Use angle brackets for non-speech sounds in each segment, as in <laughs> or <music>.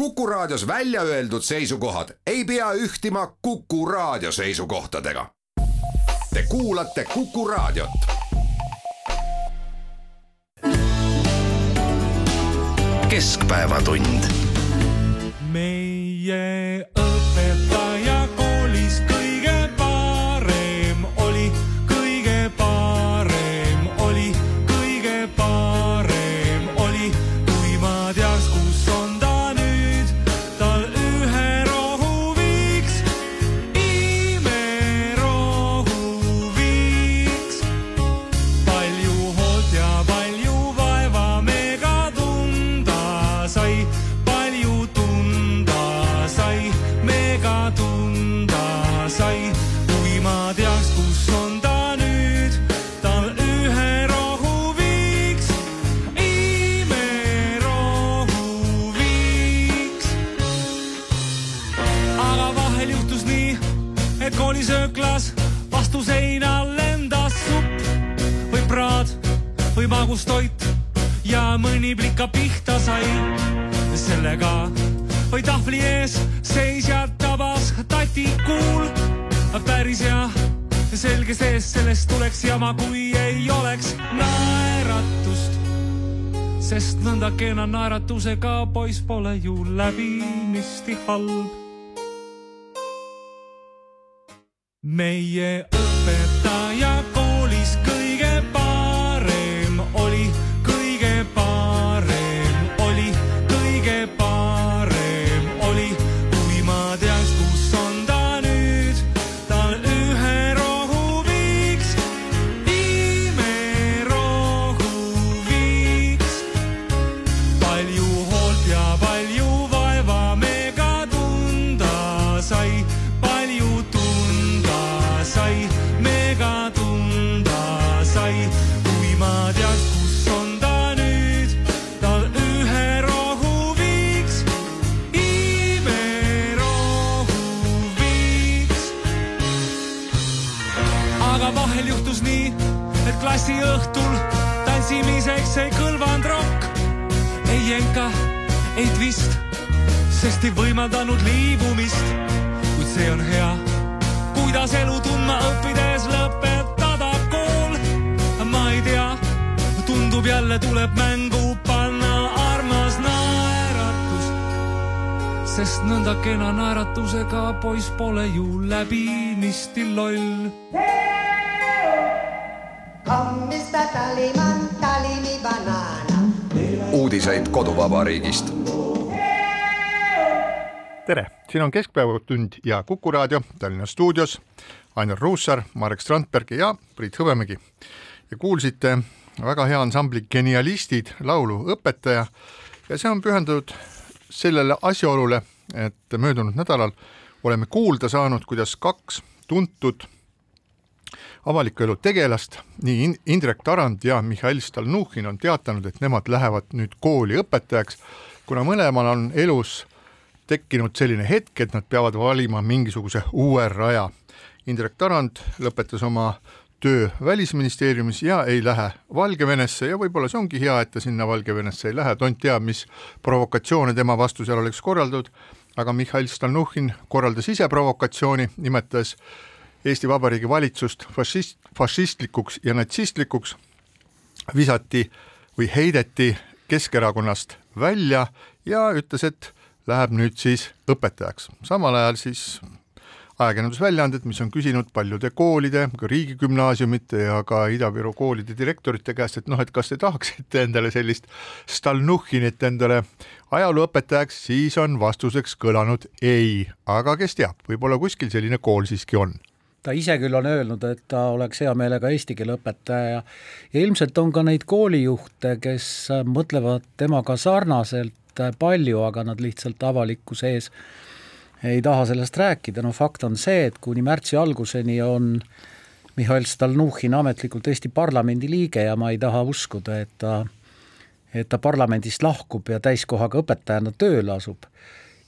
Kuku Raadios välja öeldud seisukohad ei pea ühtima Kuku Raadio seisukohtadega. Te kuulate Kuku Raadiot. keskpäevatund. meie õpetaja või magustoit ja mõni plika pihta sai. sellega või tahvli ees seisja tabas tatikuul, päris hea, selge sees, sellest tuleks jama, kui ei oleks naeratust sest nõnda kena naeratusega poiss pole ju läbinisti halb. meie õpetaja jenka, ei twist, sest ei võimaldanud liibumist. kuid see on hea, kuidas elu tundma õppides lõpetada kool. ma ei tea, tundub jälle tuleb mängu panna armas naeratus sest nõnda kena naeratusega poiss pole ju läbinisti loll. Tallyman, tally me banana. Uudiseid koduvabariigist. tere, siin on Keskpäevatund ja Kuku raadio Tallinna stuudios. Ainar Ruussaar, Marek Strandberg ja Priit Hõbemägi. ja kuulsite väga hea ansambli Genialistid laulu Õpetaja ja see on pühendatud sellele asjaolule, et möödunud nädalal oleme kuulda saanud, kuidas kaks tuntud avaliku elu tegelast, nii In- Indrek Tarand ja Mihhail Stalnuhhin on teatanud, et nemad lähevad nüüd kooli õpetajaks, kuna mõlemal on elus tekkinud selline hetk, et nad peavad valima mingisuguse uue raja. Indrek Tarand lõpetas oma töö Välisministeeriumis ja ei lähe Valgevenesse ja võib-olla see ongi hea, et ta sinna Valgevenesse ei lähe, tont teab, mis provokatsioone tema vastu seal oleks korraldatud, aga Mihhail Stalnuhhin korraldas ise provokatsiooni, nimetas Eesti Vabariigi valitsust fašist, fašistlikuks ja natsistlikuks, visati või heideti Keskerakonnast välja ja ütles, et läheb nüüd siis õpetajaks. samal ajal siis ajakirjandusväljaanded, mis on küsinud paljude koolide, ka riigigümnaasiumite ja ka Ida-Viru koolide direktorite käest, et noh, et kas te tahaksite endale sellist Stalnuhhinit endale ajalooõpetajaks, siis on vastuseks kõlanud ei, aga kes teab, võib-olla kuskil selline kool siiski on ta ise küll on öelnud, et ta oleks hea meelega eesti keele õpetaja. Ja ilmselt on ka neid koolijuhte, kes mõtlevad temaga sarnaselt palju, aga nad lihtsalt avalikkuse ees ei taha sellest rääkida, no fakt on see, et kuni märtsi alguseni on Mihhail Stalnuhhin ametlikult Eesti parlamendi liige ja ma ei taha uskuda, et ta et ta parlamendist lahkub ja täiskohaga õpetajana tööle asub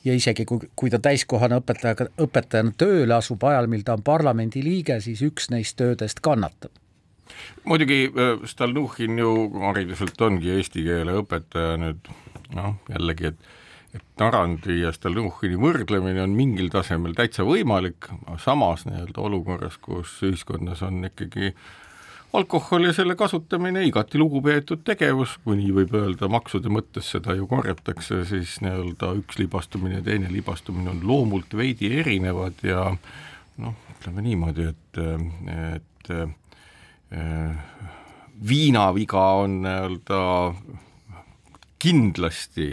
ja isegi kui, kui ta täiskohana õpetajaga, õpetajana tööle asub ajal, mil ta on parlamendi liige, siis üks neist töödest kannatab. muidugi Stalnuhhin ju hariduselt ongi eesti keele õpetaja nüüd noh, jällegi, et et Tarandi ja Stalnuhhini võrdlemine on mingil tasemel täitsa võimalik, samas nii-öelda olukorras, kus ühiskonnas on ikkagi alkohol ja selle kasutamine igati lugupeetud tegevus, kui nii võib öelda, maksude mõttes seda ju korjatakse, siis nii-öelda üks libastumine ja teine libastumine on loomult veidi erinevad ja noh, ütleme niimoodi, et, et äh, viinaviga on nii-öelda kindlasti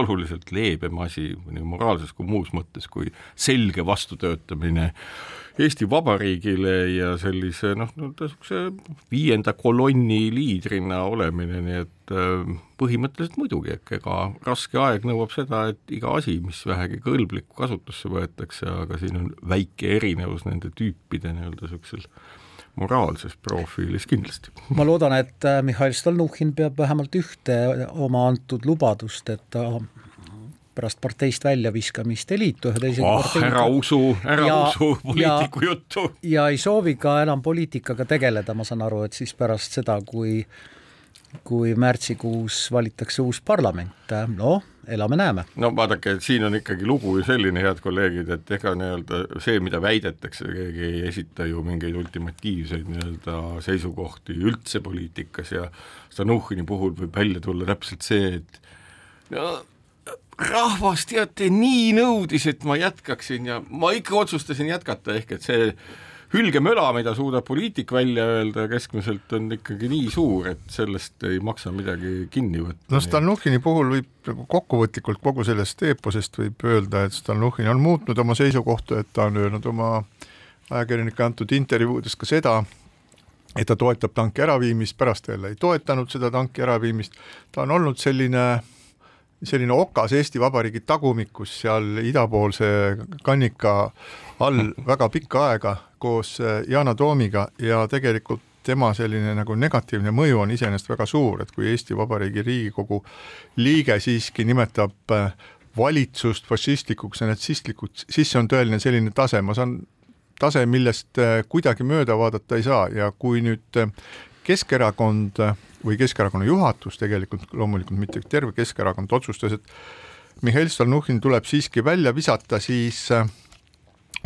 oluliselt leebem asi nii moraalses kui muus mõttes kui selge vastutöötamine Eesti Vabariigile ja sellise noh, no niisuguse viienda kolonni liidrina olemine, nii et äh, põhimõtteliselt muidugi, ega raske aeg nõuab seda, et iga asi, mis vähegi kõlblikku kasutusse võetakse, aga siin on väike erinevus nende tüüpide nii-öelda niisugusel moraalses profiilis kindlasti. ma loodan, et äh, Mihhail Stalnuhhin peab vähemalt ühte oma antud lubadust, et ta pärast parteist väljaviskamist ei liitu ühe teise oh, ära usu, ära ja, usu poliitiku ja, juttu. ja ei soovi ka enam poliitikaga tegeleda, ma saan aru, et siis pärast seda, kui kui märtsikuus valitakse uus parlament, noh, elame-näeme. no vaadake, siin on ikkagi lugu ju selline, head kolleegid, et ega nii-öelda see, mida väidetakse, keegi ei esita ju mingeid ultimatiivseid nii-öelda seisukohti üldse poliitikas ja Stalnuhhini puhul võib välja tulla täpselt see, et no rahvas teate nii nõudis, et ma jätkaksin ja ma ikka otsustasin jätkata, ehk et see hülgemöla, mida suudab poliitik välja öelda keskmiselt, on ikkagi nii suur, et sellest ei maksa midagi kinni võtta. no Stalnuhhini puhul võib nagu kokkuvõtlikult kogu sellest eeposest võib öelda, et Stalnuhhin on muutnud oma seisukohta, et ta on öelnud oma ajakirjanike antud intervjuudes ka seda, et ta toetab tanki äraviimist, pärast jälle ei toetanud seda tanki äraviimist, ta on olnud selline selline okas Eesti Vabariigi tagumikus seal idapoolse kannika all väga pikka aega koos äh, Yana Toomiga ja tegelikult tema selline nagu negatiivne mõju on iseenesest väga suur, et kui Eesti Vabariigi Riigikogu liige siiski nimetab äh, valitsust fašistlikuks ja natsistlikuks, siis see on tõeline selline tase, ma saan, tase, millest äh, kuidagi mööda vaadata ei saa ja kui nüüd Keskerakond või Keskerakonna juhatus tegelikult, loomulikult mitte terve Keskerakond, otsustas, et Mihhail Stalnuhhin tuleb siiski välja visata, siis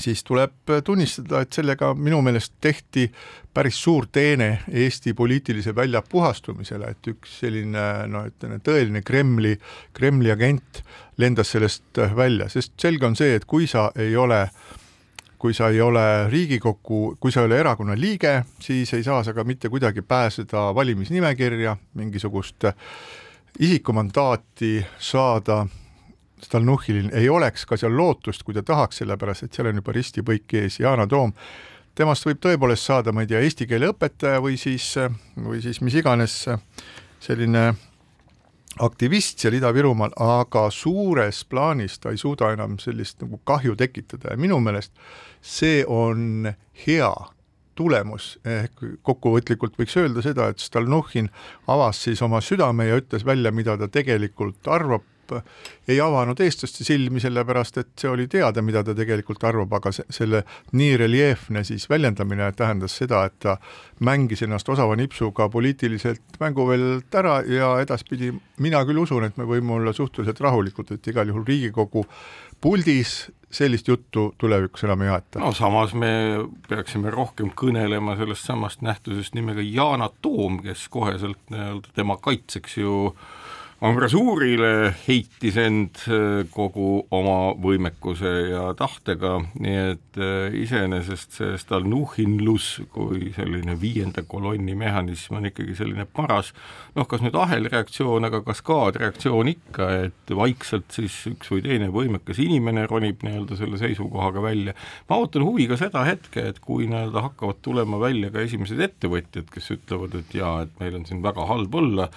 siis tuleb tunnistada, et sellega minu meelest tehti päris suur teene Eesti poliitilise välja puhastumisele, et üks selline no ütleme, tõeline Kremli, Kremli agent lendas sellest välja, sest selge on see, et kui sa ei ole äh, kui sa ei ole Riigikokku, kui sa ei ole erakonna liige, siis ei saa sa ka mitte kuidagi pääseda valimisnimekirja, mingisugust isikumandaati saada. Stalnuhhilil ei oleks ka seal lootust, kui ta tahaks, sellepärast et seal on juba risti-põiki ees. Yana Toom, temast võib tõepoolest saada, ma ei tea, eesti keele õpetaja või siis, või siis mis iganes selline aktivist seal Ida-Virumaal, aga suures plaanis ta ei suuda enam sellist nagu kahju tekitada ja minu meelest see on hea tulemus, ehk kokkuvõtlikult võiks öelda seda, et Stalnuhhin avas siis oma südame ja ütles välja, mida ta tegelikult arvab ei avanud eestlaste silmi, sellepärast et see oli teada, mida ta tegelikult arvab, aga se selle nii reljeefne siis väljendamine tähendas seda, et ta mängis ennast osava nipsuga poliitiliselt mänguväljalt ära ja edaspidi mina küll usun, et me võime olla suhteliselt rahulikud, et igal juhul Riigikogu puldis sellist juttu tulevikus enam ei aeta. no samas me peaksime rohkem kõnelema sellest samast nähtusest nimega Yana Toom, kes koheselt nii-öelda tema kaitseks ju äh, ambrasuurile heitis end äh, kogu oma võimekuse ja tahtega, nii et äh, iseenesest see stalnuhhinlus kui selline viienda kolonni mehhanism on ikkagi selline paras noh, kas nüüd ahelreaktsioon, aga kaskaadreaktsioon ikka, et vaikselt siis üks või teine võimekas inimene ronib nii-öelda selle seisukohaga välja. ma ootan huviga seda hetke, et kui nii-öelda hakkavad tulema välja ka esimesed ettevõtjad, kes ütlevad, et jaa, et meil on siin väga halb olla,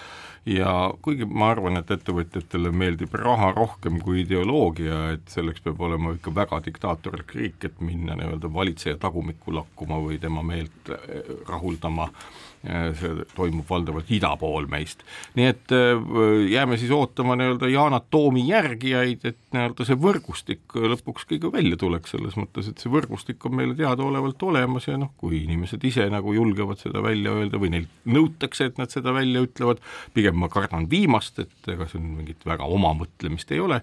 ja kuigi ma arvan, et ettevõtjatele meeldib raha rohkem kui ideoloogia, et selleks peab olema ikka väga diktaatorlik riik, et minna nii-öelda valitseja tagumikku lakkuma või tema meelt eh, rahuldama, see toimub valdavalt ida pool meist. nii et jääme siis ootama nii-öelda Yana Toomi järgijaid, et nii-öelda see võrgustik lõpuks kõige välja tuleks, selles mõttes, et see võrgustik on meile teadaolevalt olemas ja noh, kui inimesed ise nagu julgevad seda välja öelda või neilt nõutakse, et nad seda välja ütlevad, pigem ma kardan viimast, et ega siin mingit väga oma mõtlemist ei ole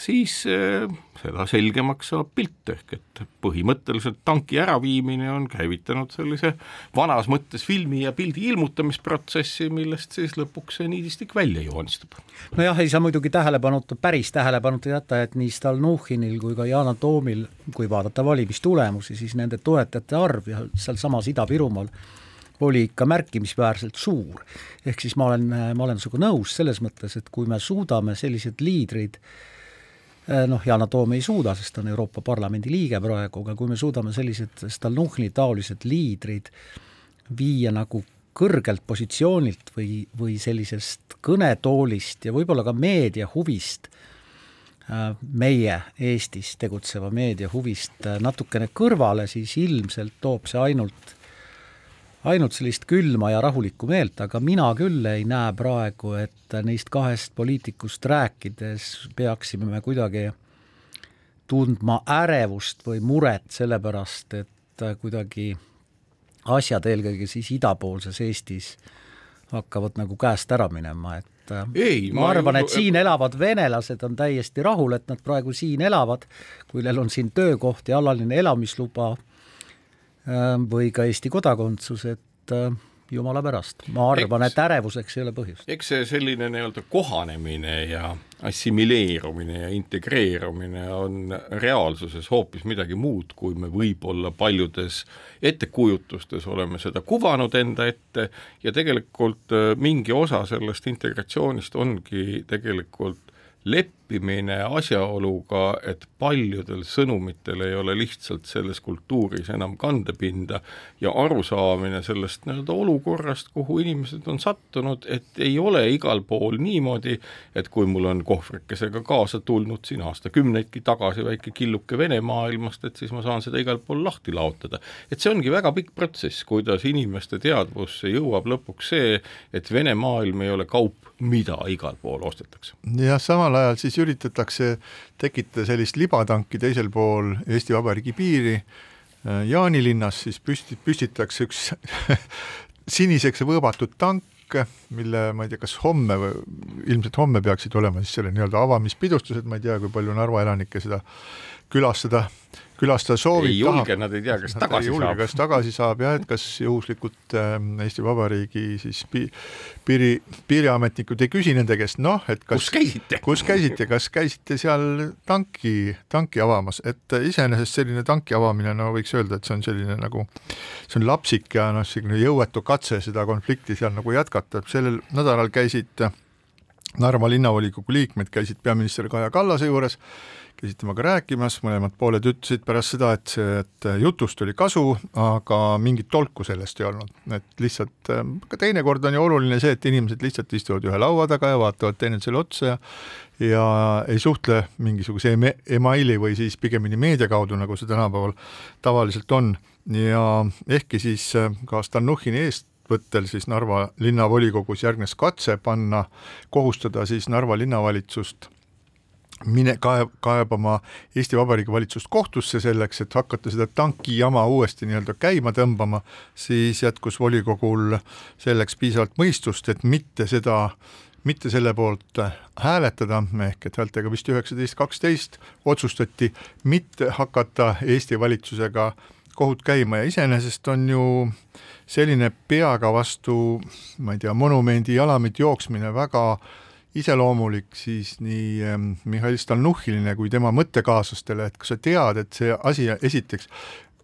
siis äh, seda selgemaks saab pilt, ehk et põhimõtteliselt tanki äraviimine on käivitanud sellise vanas mõttes filmi ja pildi ilmutamisprotsessi, millest siis lõpuks see niidistik välja joonistub. nojah, ei saa muidugi tähelepanuta, päris tähelepanuta jätta, et nii Stalnuhhinil kui ka Yana Toomil, kui vaadata valimistulemusi, siis nende toetajate arv ja sealsamas Ida-Virumaal oli ikka märkimisväärselt suur. ehk siis ma olen, ma olen sinuga nõus selles mõttes, et kui me suudame sellised liidrid Äh, noh, Yana Toom ei suuda, sest ta on Euroopa Parlamendi liige praegu, aga kui me suudame sellised Stalnuhhini taolised liidrid viia nagu kõrgelt positsioonilt või, või sellisest kõnetoolist ja võib-olla ka meedia huvist, äh, meie Eestis tegutseva meedia huvist äh, natukene kõrvale, siis ilmselt toob see ainult ainult sellist külma ja rahulikku meelt, aga mina küll ei näe praegu, et neist kahest poliitikust rääkides peaksime me kuidagi tundma ärevust või muret selle pärast, et kuidagi asjad eelkõige siis idapoolses Eestis hakkavad nagu käest ära minema, et ei, ma, ma arvan, et siin elavad venelased on täiesti rahul, et nad praegu siin elavad, kui neil on siin töökoht ja alaline elamisluba või ka Eesti kodakondsus, et äh, jumala pärast, ma arvan, et ärevuseks ei ole põhjust. eks see selline nii-öelda kohanemine ja assimileerumine ja integreerumine on reaalsuses hoopis midagi muud, kui me võib-olla paljudes ettekujutustes oleme seda kuvanud enda ette ja tegelikult äh, mingi osa sellest integratsioonist ongi tegelikult leppimine asjaoluga, et paljudel sõnumitel ei ole lihtsalt selles kultuuris enam kandepinda ja arusaamine sellest nii-öelda olukorrast, kuhu inimesed on sattunud, et ei ole igal pool niimoodi, et kui mul on kohvrikesega kaasa tulnud siin aastakümneidki tagasi väike killuke Vene maailmast, et siis ma saan seda igal pool lahti laotada. et see ongi väga pikk protsess, kuidas inimeste teadvusse jõuab lõpuks see, et Vene maailm ei ole kaup, mida igal pool ostetakse. jah, samal ajal siis üritatakse tekitada sellist libatanki teisel pool Eesti Vabariigi piiri, Jaanilinnas siis püsti, püstitatakse üks <laughs> siniseks võõbatud tank, mille ma ei tea, kas homme või ilmselt homme peaksid olema siis selle nii-öelda avamispidustused, ma ei tea, kui palju Narva elanikke seda külastada külastada soovib. ei julge, nad ei tea, kas tagasi julge, saab. kas tagasi saab jah, et kas juhuslikult äh, Eesti Vabariigi siis pi, piiri, piiriametnikud ei küsi nende käest, noh, et kas kus käisite, kus käisite, kas käisite seal tanki, tanki avamas, et iseenesest selline tanki avamine, no võiks öelda, et see on selline nagu, see on lapsik ja noh, selline jõuetu katse seda konflikti seal nagu jätkata, sellel nädalal käisid Narva linnavolikogu liikmed käisid peaminister Kaja Kallase juures käisid temaga rääkimas, mõlemad pooled ütlesid pärast seda, et et jutust oli kasu, aga mingit tolku sellest ei olnud, et lihtsalt ka teinekord on ju oluline see, et inimesed lihtsalt istuvad ühe laua taga ja vaatavad teineteisele otsa ja ja ei suhtle mingisuguse emaili või siis pigemini meedia kaudu, nagu see tänapäeval tavaliselt on. Ja ehkki siis ka Stalnuhhini eest võttel siis Narva linnavolikogus järgnes katse panna, kohustada siis Narva linnavalitsust mine kaeb-, kaebama Eesti Vabariigi valitsust kohtusse selleks, et hakata seda tankijama uuesti nii-öelda käima tõmbama, siis jätkus volikogul selleks piisavalt mõistust, et mitte seda mitte selle poolt hääletada, ehk et häältega vist üheksateist, kaksteist otsustati mitte hakata Eesti valitsusega kohut käima. Ja iseenesest on ju selline peaga vastu, ma ei tea, monumendi jalamit jooksmine väga äh, iseloomulik siis nii ähm, Mihhail Stalnuhhinile kui tema mõttekaaslastele, et kas sa tead, et see asi esiteks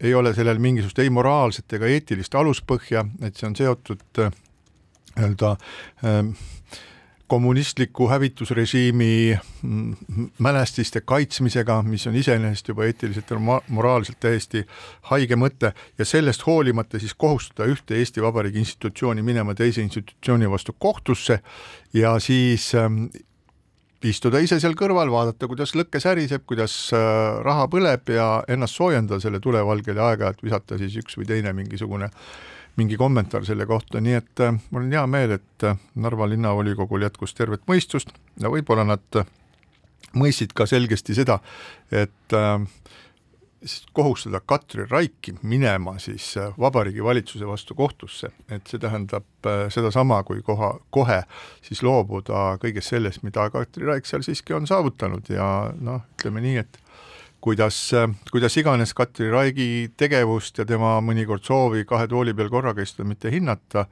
ei ole sellel mingisugust ei moraalset ega eetilist aluspõhja, et see on seotud äh, nii-öelda äh, kommunistliku hävitusrežiimi mm, mälestiste kaitsmisega, mis on iseenesest juba eetiliselt ja moraalselt täiesti haige mõte ja sellest hoolimata siis kohustada ühte Eesti Vabariigi institutsiooni minema teise institutsiooni vastu kohtusse ja siis ähm, istuda ise seal kõrval, vaadata, kuidas lõkke säriseb, kuidas äh, raha põleb ja ennast soojendada selle tulevalgel ja aeg-ajalt visata siis üks või teine mingisugune mingi kommentaar selle kohta, nii et äh, mul on hea meel, et äh, Narva linnavolikogul jätkus tervet mõistust ja võib-olla nad mõistsid ka selgesti seda, et äh, siis kohustada Katri Raiki minema siis Vabariigi Valitsuse vastu kohtusse, et see tähendab äh, sedasama, kui koha, kohe siis loobuda kõigest sellest, mida Katri Raik seal siiski on saavutanud ja noh, ütleme nii, et kuidas, kuidas iganes Katri Raigi tegevust ja tema mõnikord soovi kahe tooli peal korraga istuda mitte hinnata,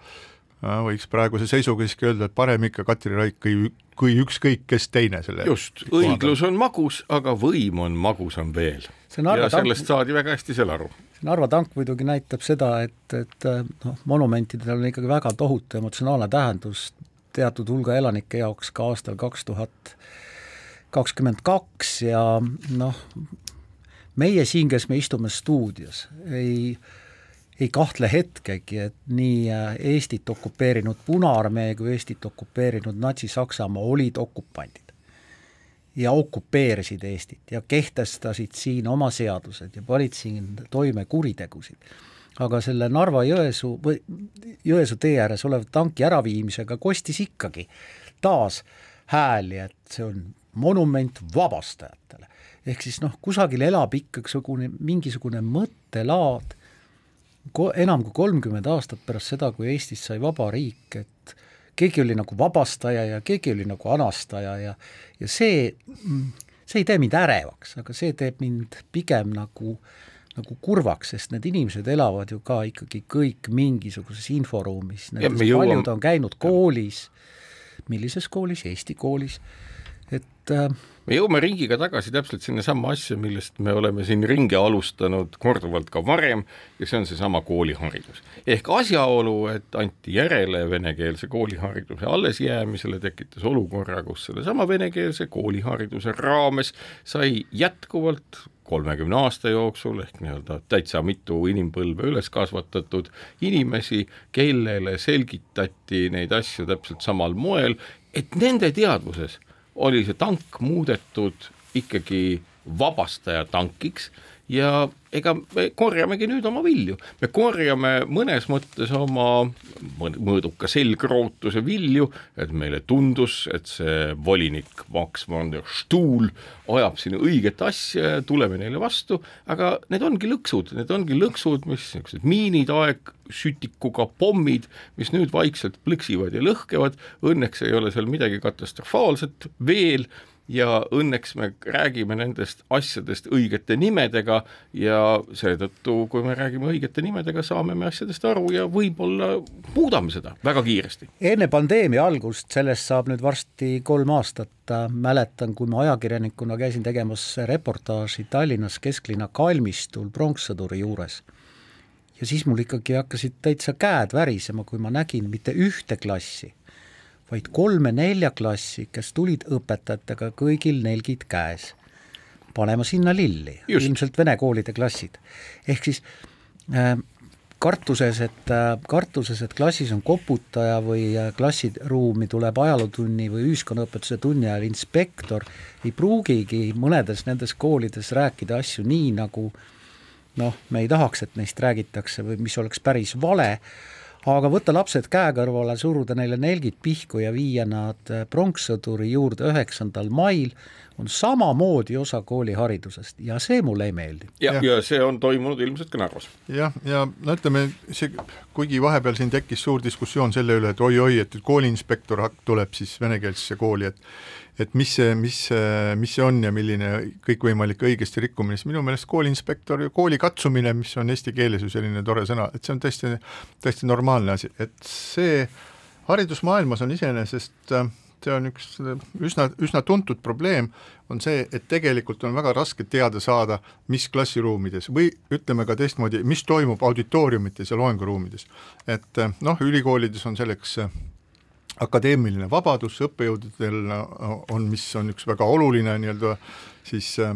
võiks praeguse seisuga siiski öelda, et parem ikka Katri Raik kui, kui ükskõik kes teine selle just, õiglus on magus, aga võim on magusam veel ja sellest saadi väga hästi seal aru. see Narva tank muidugi näitab seda, et, et noh, monumentidel on ikkagi väga tohutu emotsionaalne tähendus teatud hulga elanike jaoks ka aastal kaks tuhat kakskümmend kaks ja noh, meie siin, kes me istume stuudios, ei ei kahtle hetkegi, et nii Eestit okupeerinud Punaarmee kui Eestit okupeerinud Natsi-Saksamaa olid okupandid ja okupeerisid Eestit ja kehtestasid siin oma seadused ja panid siin toime kuritegusid. aga selle Narva-Jõesuu või Jõesuu tee ääres oleva tanki äraviimisega kostis ikkagi taas hääli, et see on monument vabastajatele. ehk siis noh, kusagil elab ikkagi mingisugune mõttelaad, ko-, enam kui kolmkümmend aastat pärast seda, kui Eestist sai vaba riik, et keegi oli nagu vabastaja ja keegi oli nagu anastaja ja ja see, see ei tee mind ärevaks, aga see teeb mind pigem nagu nagu kurvaks, sest need inimesed elavad ju ka ikkagi kõik mingisuguses inforuumis, nendest paljud on käinud koolis, millises koolis, Eesti koolis, et äh, me jõuame ringiga tagasi täpselt sinnasamma asja, millest me oleme siin ringi alustanud korduvalt ka varem ja see on seesama kooliharidus. ehk asjaolu, et anti järele venekeelse koolihariduse allesjäämisele, tekitas olukorra, kus sellesama venekeelse koolihariduse raames sai jätkuvalt kolmekümne aasta jooksul ehk nii-öelda täitsa mitu inimpõlve üles kasvatatud inimesi, kellele selgitati neid asju täpselt samal moel, et nende teadvuses oli see tank muudetud ikkagi vabastaja tankiks ja ega me korjamegi nüüd oma vilju, me korjame mõnes mõttes oma mõõduka selgrootuse vilju, et meile tundus, et see volinik Max von der Stuhl ajab siin õiget asja ja tuleme neile vastu, aga need ongi lõksud, need ongi lõksud, mis niisugused miinid, aegsütikuga pommid, mis nüüd vaikselt plõksivad ja lõhkevad, õnneks ei ole seal midagi katastrofaalset veel ja õnneks me räägime nendest asjadest õigete nimedega ja seetõttu, kui me räägime õigete nimedega, saame me asjadest aru ja võib-olla muudame seda väga kiiresti. enne pandeemia algust, sellest saab nüüd varsti kolm aastat, mäletan, kui ma ajakirjanikuna käisin tegemas reportaaži Tallinnas kesklinna kalmistul pronkssõduri juures ja siis mul ikkagi hakkasid täitsa käed värisema, kui ma nägin mitte ühte klassi vaid kolme-nelja klassi, kes tulid õpetajatega kõigil nelgid käes panema sinna lilli, ilmselt vene koolide klassid. ehk siis äh, kartuses, et äh, kartuses, et klassis on koputaja või äh, klassiruumi tuleb ajalootunni või ühiskonnaõpetuse tunni ajal inspektor, ei pruugigi mõnedes nendes koolides rääkida asju nii, nagu noh, me ei tahaks, et neist räägitakse või mis oleks päris vale, aga võtta lapsed käe kõrvale, suruda neile nelgid pihku ja viia nad äh, pronkssõduri juurde üheksandal mail, on samamoodi osa kooliharidusest ja see mulle ei meeldi. ja, ja., ja see on toimunud ilmselt ka Narvas. jah, ja no ütleme, see, kuigi vahepeal siin tekkis suur diskussioon selle üle, et oi-oi, et kooliinspektor tuleb siis venekeelsesse kooli, et et mis see, mis, mis see on ja milline kõikvõimalik õigesti rikkumine, siis minu meelest kooliinspektor kooli katsumine, mis on eesti keeles ju selline tore sõna, et see on täiesti, täiesti normaalne asi, et see haridusmaailmas on iseenesest see on üks üsna, üsna tuntud probleem, on see, et tegelikult on väga raske teada saada, mis klassiruumides või ütleme ka teistmoodi, mis toimub auditooriumites ja loenguruumides. et noh, ülikoolides on selleks akadeemiline vabadus õppejõududel on, mis on üks väga oluline nii-öelda siis äh,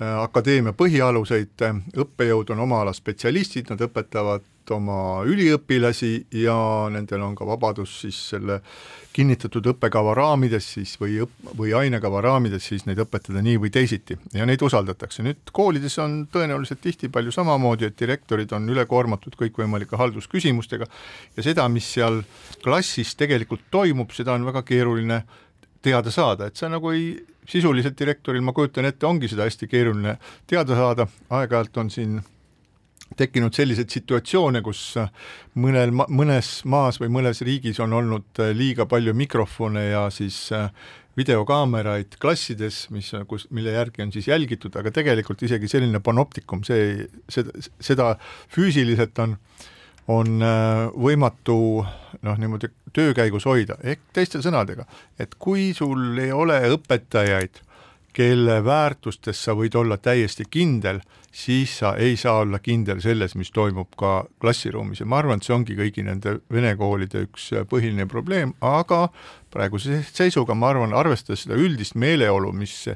akadeemia põhialuseid, õppejõud on oma ala spetsialistid, nad õpetavad oma üliõpilasi ja nendel on ka vabadus siis selle kinnitatud õppekava raamides siis või õpp- või ainekava raamides siis neid õpetada nii või teisiti. Ja neid usaldatakse. nüüd koolides on tõenäoliselt tihti palju samamoodi, et direktorid on ülekoormatud kõikvõimalike haldusküsimustega ja seda, mis seal klassis tegelikult toimub, seda on väga keeruline teada saada, et sa nagu ei, sisuliselt direktoril, ma kujutan ette, ongi seda hästi keeruline teada saada, aeg-ajalt on siin tekkinud selliseid situatsioone, kus mõnel, mõnes maas või mõnes riigis on olnud liiga palju mikrofone ja siis äh, videokaameraid klassides, mis, kus, mille järgi on siis jälgitud, aga tegelikult isegi selline panoptikum, see, seda, seda füüsiliselt on, on äh, võimatu noh, niimoodi töö käigus hoida, ehk teiste sõnadega, et kui sul ei ole õpetajaid, kelle väärtustes sa võid olla täiesti kindel, siis sa ei saa olla kindel selles, mis toimub ka klassiruumis. Ja ma arvan, et see ongi kõigi nende vene koolide üks põhiline probleem, aga praeguse seisuga ma arvan, arvestades seda üldist meeleolu, mis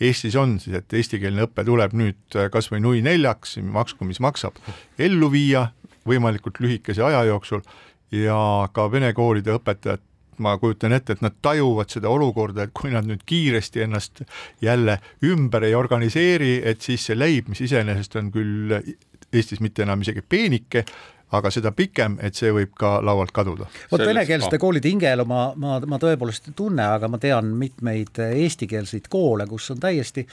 Eestis on siis, et eestikeelne õpe tuleb nüüd kas või nui neljaks, maksku mis maksab, ellu viia võimalikult lühikese aja jooksul ja ka vene koolide õpetajad ma kujutan ette, et nad tajuvad seda olukorda, et kui nad nüüd kiiresti ennast jälle ümber ei organiseeri, et siis see leib, mis iseenesest on küll Eestis mitte enam isegi peenike, aga seda pikem, et see võib ka laualt kaduda. vot venekeelsete koolide hingeelu ma, ma, ma tõepoolest ei tunne, aga ma tean mitmeid eestikeelseid koole, kus on täiesti,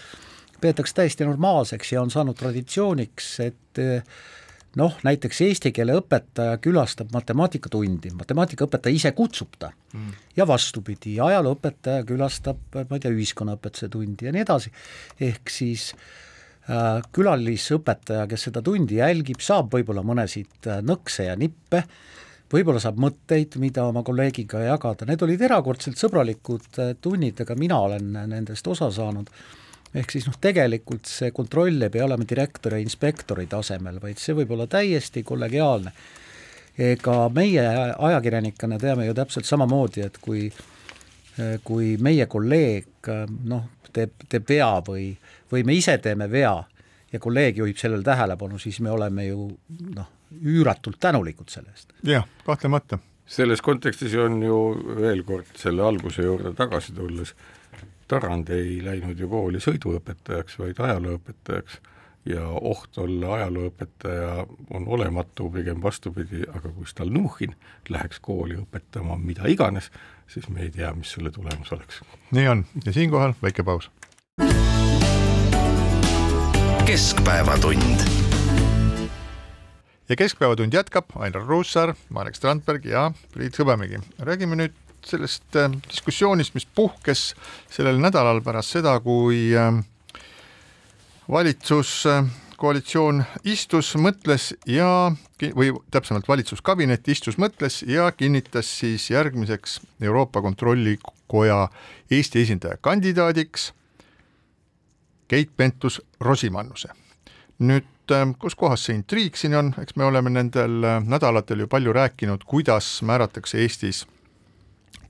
peetakse täiesti normaalseks ja on saanud traditsiooniks, et noh, näiteks eesti keele õpetaja külastab matemaatikatundi, matemaatikaõpetaja ise kutsub ta. Mm. ja vastupidi, ajalooõpetaja külastab, ma ei tea, ühiskonnaõpetuse tundi ja nii edasi, ehk siis äh, külalisõpetaja, kes seda tundi jälgib, saab võib-olla mõnesid äh, nõkse ja nippe, võib-olla saab mõtteid, mida oma kolleegiga jagada, need olid erakordselt sõbralikud äh, tunnid, aga mina olen nendest osa saanud ehk siis noh, tegelikult see kontroll ei pea olema direktori ja inspektori tasemel, vaid see võib olla täiesti kollegiaalne. ega meie ajakirjanikena teame ju täpselt samamoodi, et kui kui meie kolleeg noh, teeb, teeb vea või, või me ise teeme vea ja kolleeg juhib sellele tähelepanu, siis me oleme ju noh, üüratult tänulikud selle eest. jah, kahtlemata. selles kontekstis on ju veel kord selle alguse juurde tagasi tulles Tarand ei läinud ju kooli sõiduõpetajaks, vaid ajalooõpetajaks ja oht olla ajalooõpetaja on olematu, pigem vastupidi, aga kui Stalnuhhin läheks kooli õpetama mida iganes, siis me ei tea, mis selle tulemus oleks. nii on ja siinkohal väike paus. keskpäevatund. ja Keskpäevatund jätkab Ainar Ruussaar, Marek Strandberg ja Priit Hõbemägi. räägime nüüd sellest äh, diskussioonist, mis puhkes sellel nädalal pärast seda, kui äh, valitsus äh, istus, mõtles ja, või täpsemalt valitsuskabinet istus, mõtles ja kinnitas siis järgmiseks Euroopa Kontrollikoja Eesti esindaja kandidaadiks Keit Pentus-Rosimannuse. nüüd kus kohas see intriig siin on, eks me oleme nendel nädalatel ju palju rääkinud, kuidas määratakse Eestis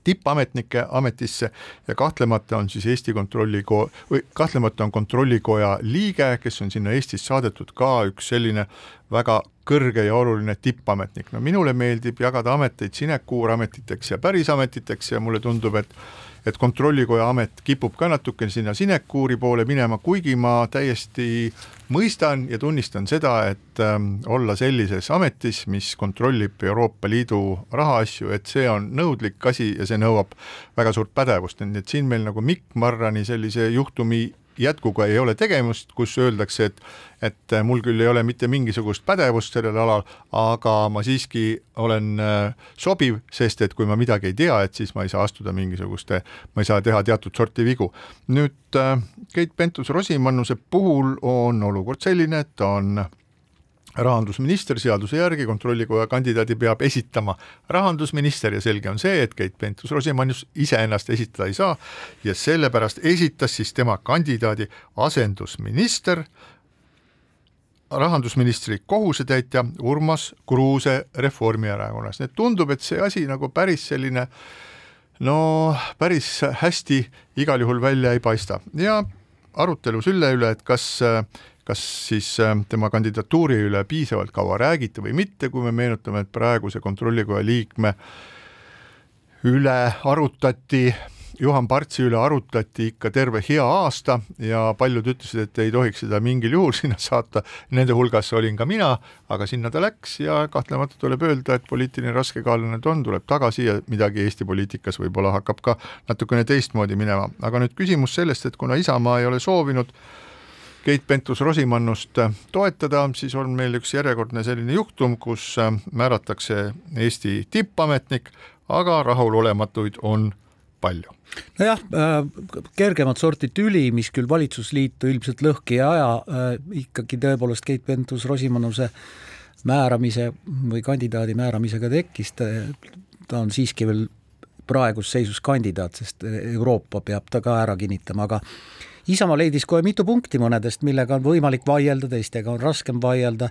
tippametnikke ametisse ja kahtlemata on siis Eesti Kontrollikoja või kahtlemata on Kontrollikoja liige, kes on sinna Eestis saadetud ka üks selline väga kõrge ja oluline tippametnik, no minule meeldib jagada ameteid sinekuurametiteks ja pärisametiteks ja mulle tundub, et et Kontrollikoja amet kipub ka natuke sinna sinekuuri poole minema, kuigi ma täiesti mõistan ja tunnistan seda, et ähm, olla sellises ametis, mis kontrollib Euroopa Liidu rahaasju, et see on nõudlik asi ja see nõuab väga suurt pädevust, nii et siin meil nagu Mikk Marrani sellise juhtumi jätkuga ei ole tegemist, kus öeldakse, et et mul küll ei ole mitte mingisugust pädevust sellel alal, aga ma siiski olen äh, sobiv, sest et kui ma midagi ei tea, et siis ma ei saa astuda mingisuguste, ma ei saa teha teatud sorti vigu. nüüd äh, Keit Pentus-Rosimannuse puhul on olukord selline, et ta on rahandusminister seaduse järgi kontrollikoja kandidaadi peab esitama rahandusminister ja selge on see, et Keit Pentus-Rosimannus iseennast esitada ei saa ja sellepärast esitas siis tema kandidaadi asendusminister, rahandusministri kohusetäitja Urmas Kruuse Reformierakonnast, nii et tundub, et see asi nagu päris selline no päris hästi igal juhul välja ei paista. Ja arutelu selle üle, et kas kas siis äh, tema kandidatuuri üle piisavalt kaua räägiti või mitte, kui me meenutame, et praeguse kontrollikoja liikme üle arutati Juhan Partsi üle arutati ikka terve hea aasta ja paljud ütlesid, et ei tohiks seda mingil juhul <laughs> sinna saata, nende hulgas olin ka mina, aga sinna ta läks ja kahtlemata tuleb öelda, et poliitiline raskekaalune ta on, tuleb tagasi ja midagi Eesti poliitikas võib-olla hakkab ka natukene teistmoodi minema, aga nüüd küsimus sellest, et kuna Isamaa ei ole soovinud Keit Pentus-Rosimannust toetada, siis on meil üks järjekordne selline juhtum, kus määratakse Eesti tippametnik, aga rahulolematuid on palju. Nojah, äh, kergemat sorti tüli, mis küll valitsusliitu ilmselt lõhki ei aja, äh, ikkagi tõepoolest Keit Pentus-Rosimannuse määramise või kandidaadi määramisega tekkis, ta on siiski veel praeguses seisus kandidaat, sest Euroopa peab ta ka ära kinnitama, aga Isamaa leidis kohe mitu punkti mõnedest, millega on võimalik vaielda, teistega on raskem vaielda,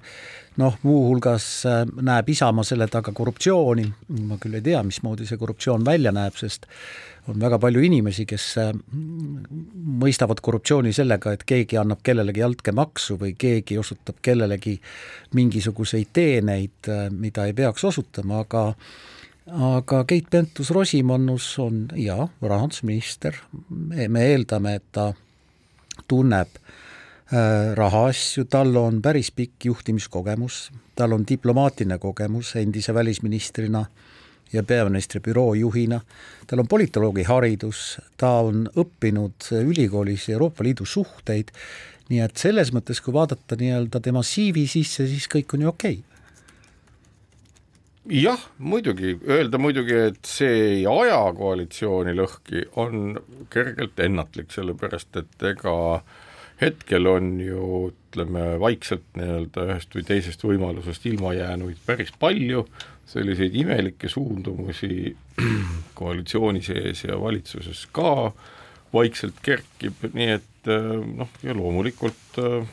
noh, muuhulgas äh, näeb Isamaa selle taga korruptsiooni, ma küll ei tea, mismoodi see korruptsioon välja näeb, sest on väga palju inimesi, kes äh, mõistavad korruptsiooni sellega, et keegi annab kellelegi altkäemaksu või keegi osutab kellelegi mingisuguseid teeneid, äh, mida ei peaks osutama, aga aga Keit Pentus-Rosimannus on jaa, rahandusminister, me eeldame, et ta tunneb äh, rahaasju, tal on päris pikk juhtimiskogemus, tal on diplomaatiline kogemus endise välisministrina ja peaministri büroo juhina, tal on politoloogi haridus, ta on õppinud ülikoolis Euroopa Liidu suhteid, nii et selles mõttes, kui vaadata nii-öelda tema CV sisse, siis kõik on ju okei. okay jah, muidugi, öelda muidugi, et see ei aja koalitsiooni lõhki, on kergelt ennatlik, sellepärast et ega hetkel on ju ütleme, vaikselt nii-öelda ühest või teisest võimalusest ilma jäänuid päris palju, selliseid imelikke suundumusi <clears throat> koalitsiooni sees ja valitsuses ka vaikselt kerkib, nii et noh, ja loomulikult äh,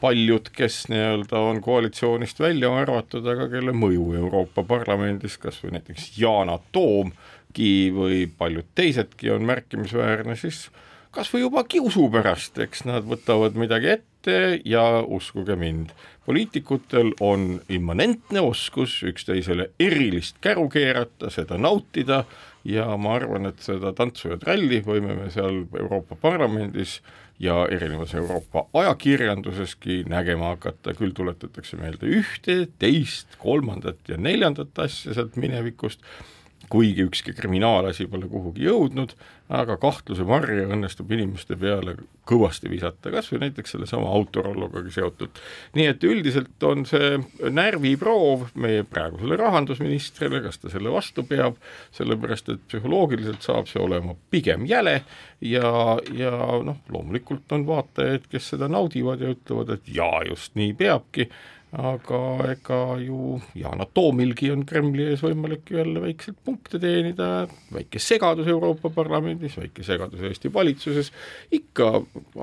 paljud, kes nii-öelda on koalitsioonist välja arvatud, aga kelle mõju Euroopa Parlamendis, kas või näiteks Yana Toomgi või paljud teisedki on märkimisväärne, siis kas või juba kiusu pärast, eks nad võtavad midagi ette ja uskuge mind, poliitikutel on immanentne oskus üksteisele erilist käru keerata, seda nautida ja ma arvan, et seda tantsu ja tralli võime me seal Euroopa Parlamendis ja erinevas Euroopa ajakirjanduseski nägema hakata, küll tuletatakse meelde ühte, teist, kolmandat ja neljandat asja sealt minevikust kuigi ükski kriminaalasi pole kuhugi jõudnud, aga kahtluse varje õnnestub inimeste peale kõvasti visata, kas või näiteks sellesama autorollogaga seotult. nii et üldiselt on see närviproov meie praegusele rahandusministrile, kas ta selle vastu peab, sellepärast et psühholoogiliselt saab see olema pigem jäle ja, ja noh, loomulikult on vaatajaid, kes seda naudivad ja ütlevad, et jaa, just nii peabki aga ega ju Yana Toomilgi on Kremli ees võimalik ju jälle väikseid punkte teenida, väike segadus Euroopa Parlamendis, väike segadus Eesti valitsuses, ikka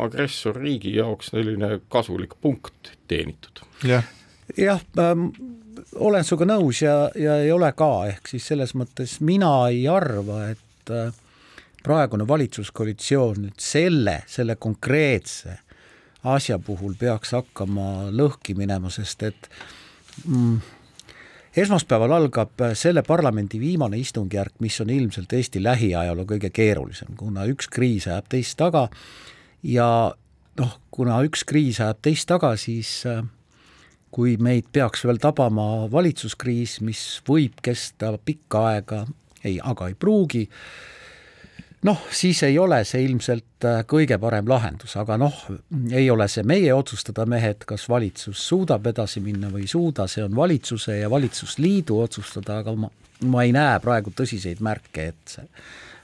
agressorriigi jaoks selline kasulik punkt teenitud. jah, jah ähm,, olen sinuga nõus ja, ja ei ole ka, ehk siis selles mõttes mina ei arva, et äh, praegune valitsuskoalitsioon nüüd selle, selle konkreetse asja puhul peaks hakkama lõhki minema, sest et mm, esmaspäeval algab selle parlamendi viimane istungjärk, mis on ilmselt Eesti lähiajaloo kõige keerulisem, kuna üks kriis ajab teist taga ja noh, kuna üks kriis ajab teist taga, siis äh, kui meid peaks veel tabama valitsuskriis, mis võib kesta pikka aega, ei, aga ei pruugi, noh, siis ei ole see ilmselt äh, kõige parem lahendus, aga noh, ei ole see meie otsustada, mehed, kas valitsus suudab edasi minna või ei suuda, see on valitsuse ja valitsusliidu otsustada, aga ma, ma ei näe praegu tõsiseid märke, et see,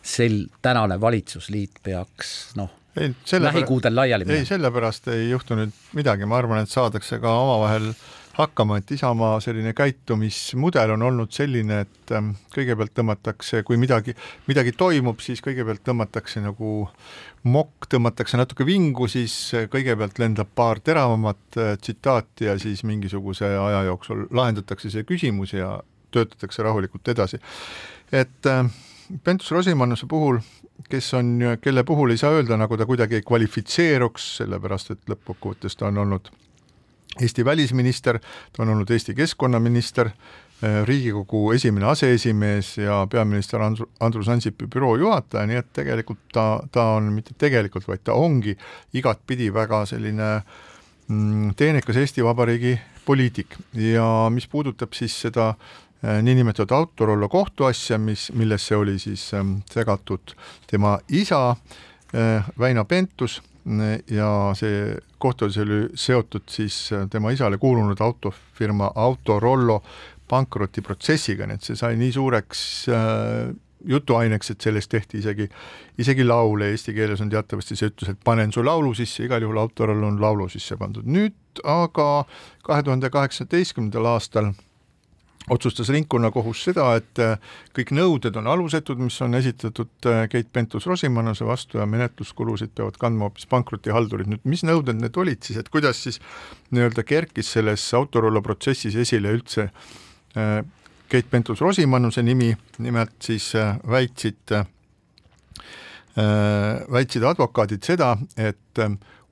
sel tänane valitsusliit peaks noh, lähikuudel laiali minema. ei, sellepärast ei juhtu nüüd midagi, ma arvan, et saadakse ka omavahel äh, hakkama, et Isamaa selline käitumismudel on olnud selline, et ähm, kõigepealt tõmmatakse, kui midagi, midagi toimub, siis kõigepealt tõmmatakse nagu mokk, tõmmatakse natuke vingu, siis kõigepealt lendab paar teravamat äh, tsitaati ja siis mingisuguse aja jooksul lahendatakse see küsimus ja töötatakse rahulikult edasi. et äh, Pentus-Rosimannuse puhul, kes on, kelle puhul ei saa öelda, nagu ta kuidagi ei kvalifitseeruks, sellepärast et lõppkokkuvõttes ta on olnud Eesti välisminister, ta on olnud Eesti keskkonnaminister, eh, Riigikogu esimene aseesimees ja peaminister Andru, Andrus Ansipi büroo juhataja, nii et tegelikult ta, ta on, mitte tegelikult, vaid ta ongi igatpidi väga selline mm, teenekas Eesti Vabariigi poliitik. Ja mis puudutab siis seda eh, niinimetatud Autorollo kohtuasja, mis, millesse oli siis ähm, segatud tema isa äh, Väino Pentus ja see kohtuasi oli seotud siis tema isale kuulunud autofirma Autorollo pankrotiprotsessiga, nii et see sai nii suureks äh, jutuaineks, et sellest tehti isegi, isegi laule, eesti keeles on teatavasti see ütlus, et panen su laulu sisse, igal juhul Autorollo on laulu sisse pandud. nüüd aga kahe tuhande kaheksateistkümnendal aastal otsustas ringkonnakohus seda, et äh, kõik nõuded on alusetud, mis on esitatud äh, Keit Pentus-Rosimannuse vastu ja menetluskulusid peavad kandma hoopis pankrotihaldurid. nüüd mis nõuded need olid siis, et kuidas siis nii-öelda kerkis selles Autorollo protsessis esile üldse äh, Keit Pentus-Rosimannuse nimi, nimelt siis väitsid, väitsid advokaadid seda, et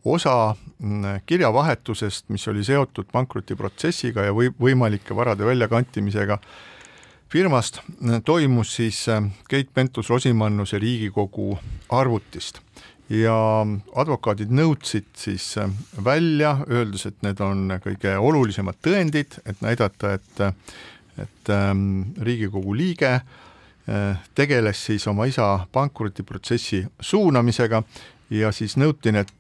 osa mm, kirjavahetusest, mis oli seotud pankrotiprotsessiga ja või, võimalike varade väljakantimisega firmast, toimus siis äh, Keit Pentus-Rosimannuse Riigikogu arvutist. Ja advokaadid nõudsid siis välja, öeldes, et need on kõige olulisemad tõendid, et näidata, et, et ähm, Riigikogu liige tegeles siis oma isa pankrotiprotsessi suunamisega ja siis nõuti need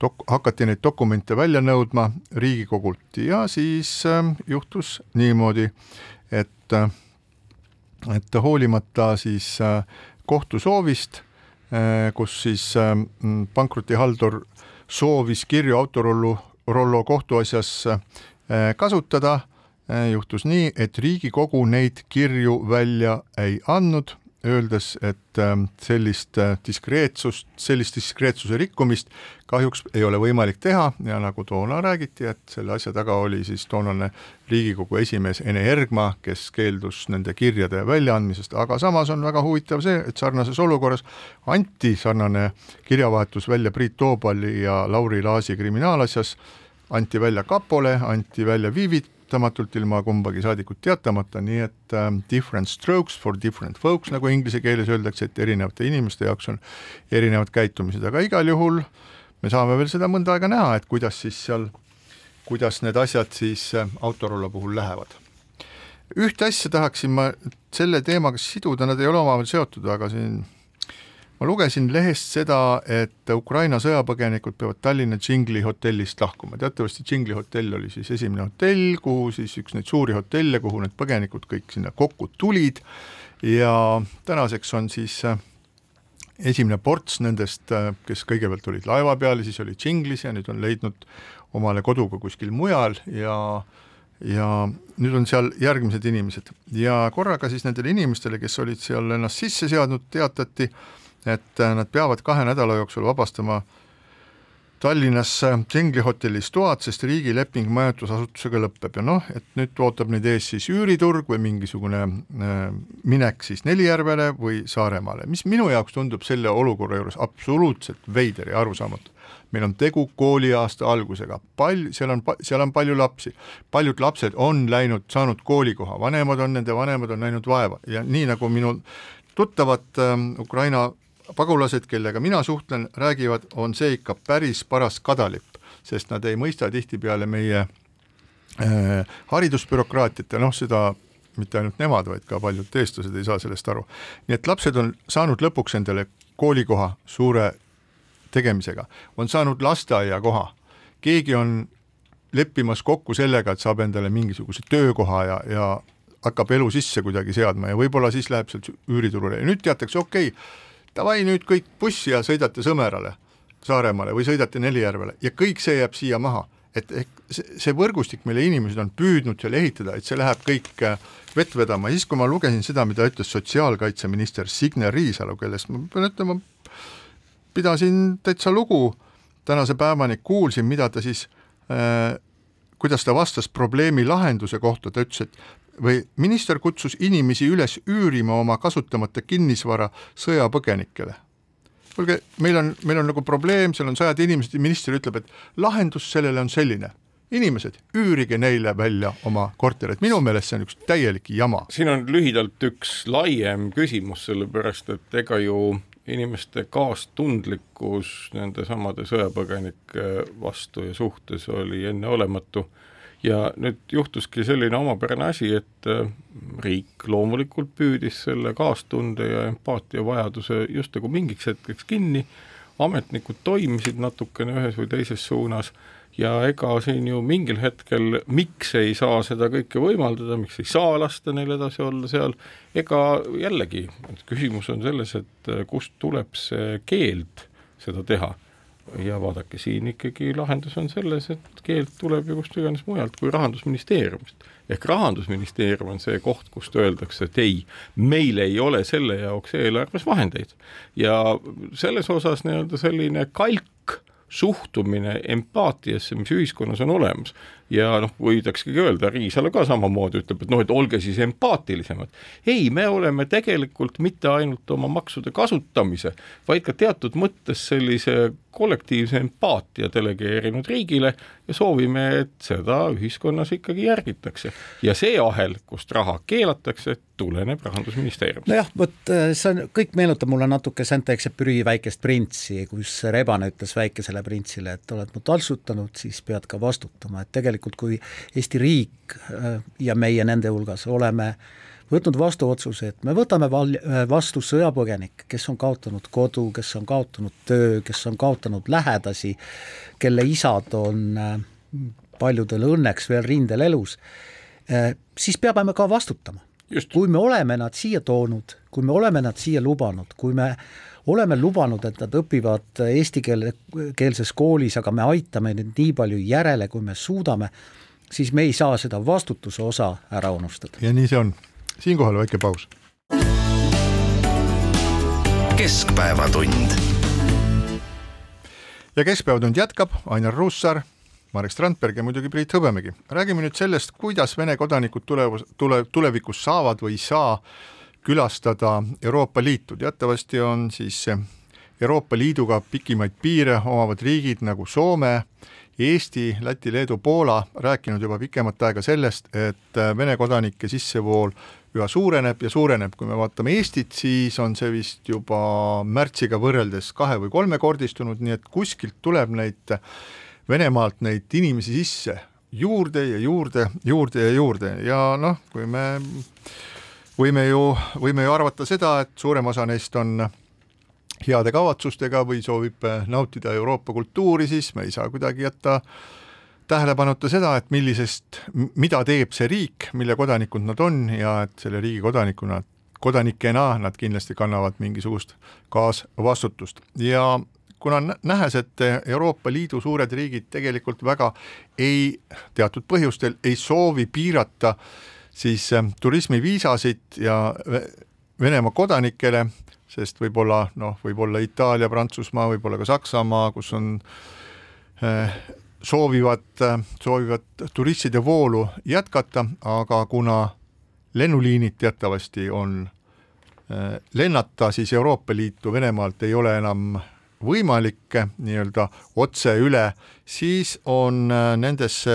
dok-, hakati neid dokumente välja nõudma Riigikogult ja siis äh, juhtus niimoodi, et äh, et hoolimata siis äh, kohtu soovist äh,, kus siis äh, pankrotihaldur soovis kirju Autorollo, Rollo kohtuasjas kasutada juhtus nii, et Riigikogu neid kirju välja ei andnud öeldes, et ähm, sellist äh, diskreetsust, sellist diskreetsuse rikkumist kahjuks ei ole võimalik teha ja nagu toona räägiti, et selle asja taga oli siis toonane Riigikogu esimees Ene Ergma, kes keeldus nende kirjade väljaandmisest, aga samas on väga huvitav see, et sarnases olukorras anti sarnane kirjavahetus välja Priit Toobali ja Lauri Laasi kriminaalasjas, anti välja kapole, anti välja viivit-, teatamatult ilma kumbagi saadikut teatamata, nii et äh, different strokes for different folks, nagu inglise keeles öeldakse, et erinevate inimeste jaoks on erinevad käitumised, aga igal juhul me saame veel seda mõnda aega näha, et kuidas siis seal, kuidas need asjad siis äh, Autorollo puhul lähevad. ühte asja tahaksin ma selle teemaga siduda, nad ei ole omavahel seotud, aga siin ma lugesin lehest seda, et Ukraina sõjapõgenikud peavad Tallinna Džingli hotellist lahkuma, teatavasti Džingli hotell oli siis esimene hotell, kuhu siis üks neid suuri hotelle, kuhu need põgenikud kõik sinna kokku tulid. Ja tänaseks on siis äh, esimene ports nendest, äh, kes kõigepealt olid laeva peal ja siis olid Džinglis ja nüüd on leidnud omale kodu ka kuskil mujal ja ja nüüd on seal järgmised inimesed. Ja korraga siis nendele inimestele, kes olid seal ennast sisse seadnud, teatati, et äh, nad peavad kahe nädala jooksul vabastama Tallinnas Džingli hotellis toad, sest riigileping majutusasutusega lõpeb. Ja noh, et nüüd ootab neid ees siis üüriturg või mingisugune äh, minek siis Nelijärvele või Saaremaale, mis minu jaoks tundub selle olukorra juures absoluutselt veider ja arusaamatu. meil on tegu kooliaasta algusega, pal-, seal on, seal on palju lapsi, paljud lapsed on läinud, saanud koolikoha, vanemad on, nende vanemad on näinud vaeva. Ja nii, nagu minu tuttavad äh, Ukraina pagulased, kellega mina suhtlen, räägivad, on see ikka päris paras kadalipp, sest nad ei mõista tihtipeale meie äh, haridusbürokraatiat ja noh, seda mitte ainult nemad, vaid ka paljud eestlased ei saa sellest aru. nii et lapsed on saanud lõpuks endale koolikoha suure tegemisega, on saanud lasteaiakoha, keegi on leppimas kokku sellega, et saab endale mingisuguse töökoha ja, ja hakkab elu sisse kuidagi seadma ja võib-olla siis läheb sealt üüriturule ja nüüd teatakse, okei okay,, davai nüüd kõik bussi ja sõidate Sõmerale, Saaremaale või sõidate Nelijärvele ja kõik see jääb siia maha. et ehk see võrgustik, mille inimesed on püüdnud seal ehitada, et see läheb kõik äh, vett vedama, siis kui ma lugesin seda, mida ütles sotsiaalkaitseminister Signe Riisalo, kellest ma pean ütlema, pidasin täitsa lugu tänase päevani, kuulsin, mida ta siis äh, kuidas ta vastas probleemi lahenduse kohta, ta ütles, et või minister kutsus inimesi üles üürima oma kasutamata kinnisvara sõjapõgenikele. kuulge, meil on, meil on nagu probleem, seal on sajad inimesed ja minister ütleb, et lahendus sellele on selline inimesed, üürige neile välja oma korterid, minu meelest see on üks täielik jama. siin on lühidalt üks laiem küsimus, sellepärast et ega ju inimeste kaastundlikkus nende samade sõjapõgenike vastu ja suhtes oli enneolematu ja nüüd juhtuski selline omapärane asi, et äh, riik loomulikult püüdis selle kaastunde ja empaatia vajaduse just nagu mingiks hetkeks kinni, ametnikud toimisid natukene ühes või teises suunas ja ega siin ju mingil hetkel, miks ei saa seda kõike võimaldada, miks ei saa lasta neil edasi olla seal, ega jällegi, küsimus on selles, et äh, kust tuleb see keeld seda teha ja vaadake, siin ikkagi lahendus on selles, et keeld tuleb ju kust iganes mujalt kui Rahandusministeeriumist. ehk Rahandusministeerium on see koht, kust öeldakse, et ei, meil ei ole selle jaoks eelarves vahendeid. ja selles osas nii-öelda selline kalk suhtumine empaatiasse, mis ühiskonnas on olemas ja noh, võidaksegi öelda, Riisalu ka samamoodi ütleb, et noh, et olge siis empaatilisemad. ei, me oleme tegelikult mitte ainult oma maksude kasutamise, vaid ka teatud mõttes sellise kollektiivse empaatia delegeerinud riigile ja soovime, et seda ühiskonnas ikkagi järgitakse. ja see ahel, kust raha keelatakse, tuleneb Rahandusministeeriumist. nojah, vot äh, see on, kõik meenutab mulle natuke Saint-Exupéry väikest printsi, kus rebane ütles väikesele printsile, et oled mu taltsutanud, siis pead ka vastutama, et tegelikult kui Eesti riik äh, ja meie nende hulgas oleme võtnud vastu otsuse, et me võtame val-, äh, vastu sõjapõgenikke, kes on kaotanud kodu, kes on kaotanud töö, kes on kaotanud lähedasi, kelle isad on äh, paljudel õnneks veel rindel elus, siis peame ka vastutama. kui me oleme nad siia toonud, kui me oleme nad siia lubanud, kui me oleme lubanud, et nad õpivad eesti keele, keelses koolis, aga me aitame neid nii palju järele, kui me suudame, siis me ei saa seda vastutuse osa ära unustada. ja nii see on. siinkohal väike paus. keskpäevatund. ja Keskpäevatund jätkab, Ainar Ruussaar Marek Strandberg ja muidugi Priit Hõbemägi. räägime nüüd sellest, kuidas Vene kodanikud tulevus, tule, tulevikus saavad või ei saa külastada Euroopa Liitu, teatavasti on siis Euroopa Liiduga pikimaid piire omavad riigid nagu Soome, Eesti, Läti, Leedu, Poola rääkinud juba pikemat aega sellest, et Vene kodanike sissevool üha suureneb ja suureneb, kui me vaatame Eestit, siis on see vist juba märtsiga võrreldes kahe- või kolmekordistunud, nii et kuskilt tuleb neid Venemaalt neid inimesi sisse juurde ja juurde, juurde ja juurde. Ja noh, kui me võime ju, võime ju arvata seda, et suurem osa neist on heade kavatsustega või soovib nautida Euroopa kultuuri, siis me ei saa kuidagi jätta tähelepanuta seda, et millisest, mida teeb see riik, mille kodanikud nad on ja et selle riigi kodanikuna, kodanikena nad kindlasti kannavad mingisugust kaasvastutust. Ja kuna nähes, et Euroopa Liidu suured riigid tegelikult väga ei, teatud põhjustel ei soovi piirata äh, siis äh, turismiviisasid ja Venemaa kodanikele, sest võib-olla noh, võib-olla Itaalia, Prantsusmaa, võib-olla ka Saksamaa, kus on äh, soovivad, äh, soovivad turistide voolu jätkata, aga kuna lennuliinid teatavasti on lennata siis Euroopa Liitu Venemaalt ei ole enam võimalik nii-öelda otse üle, siis on nendesse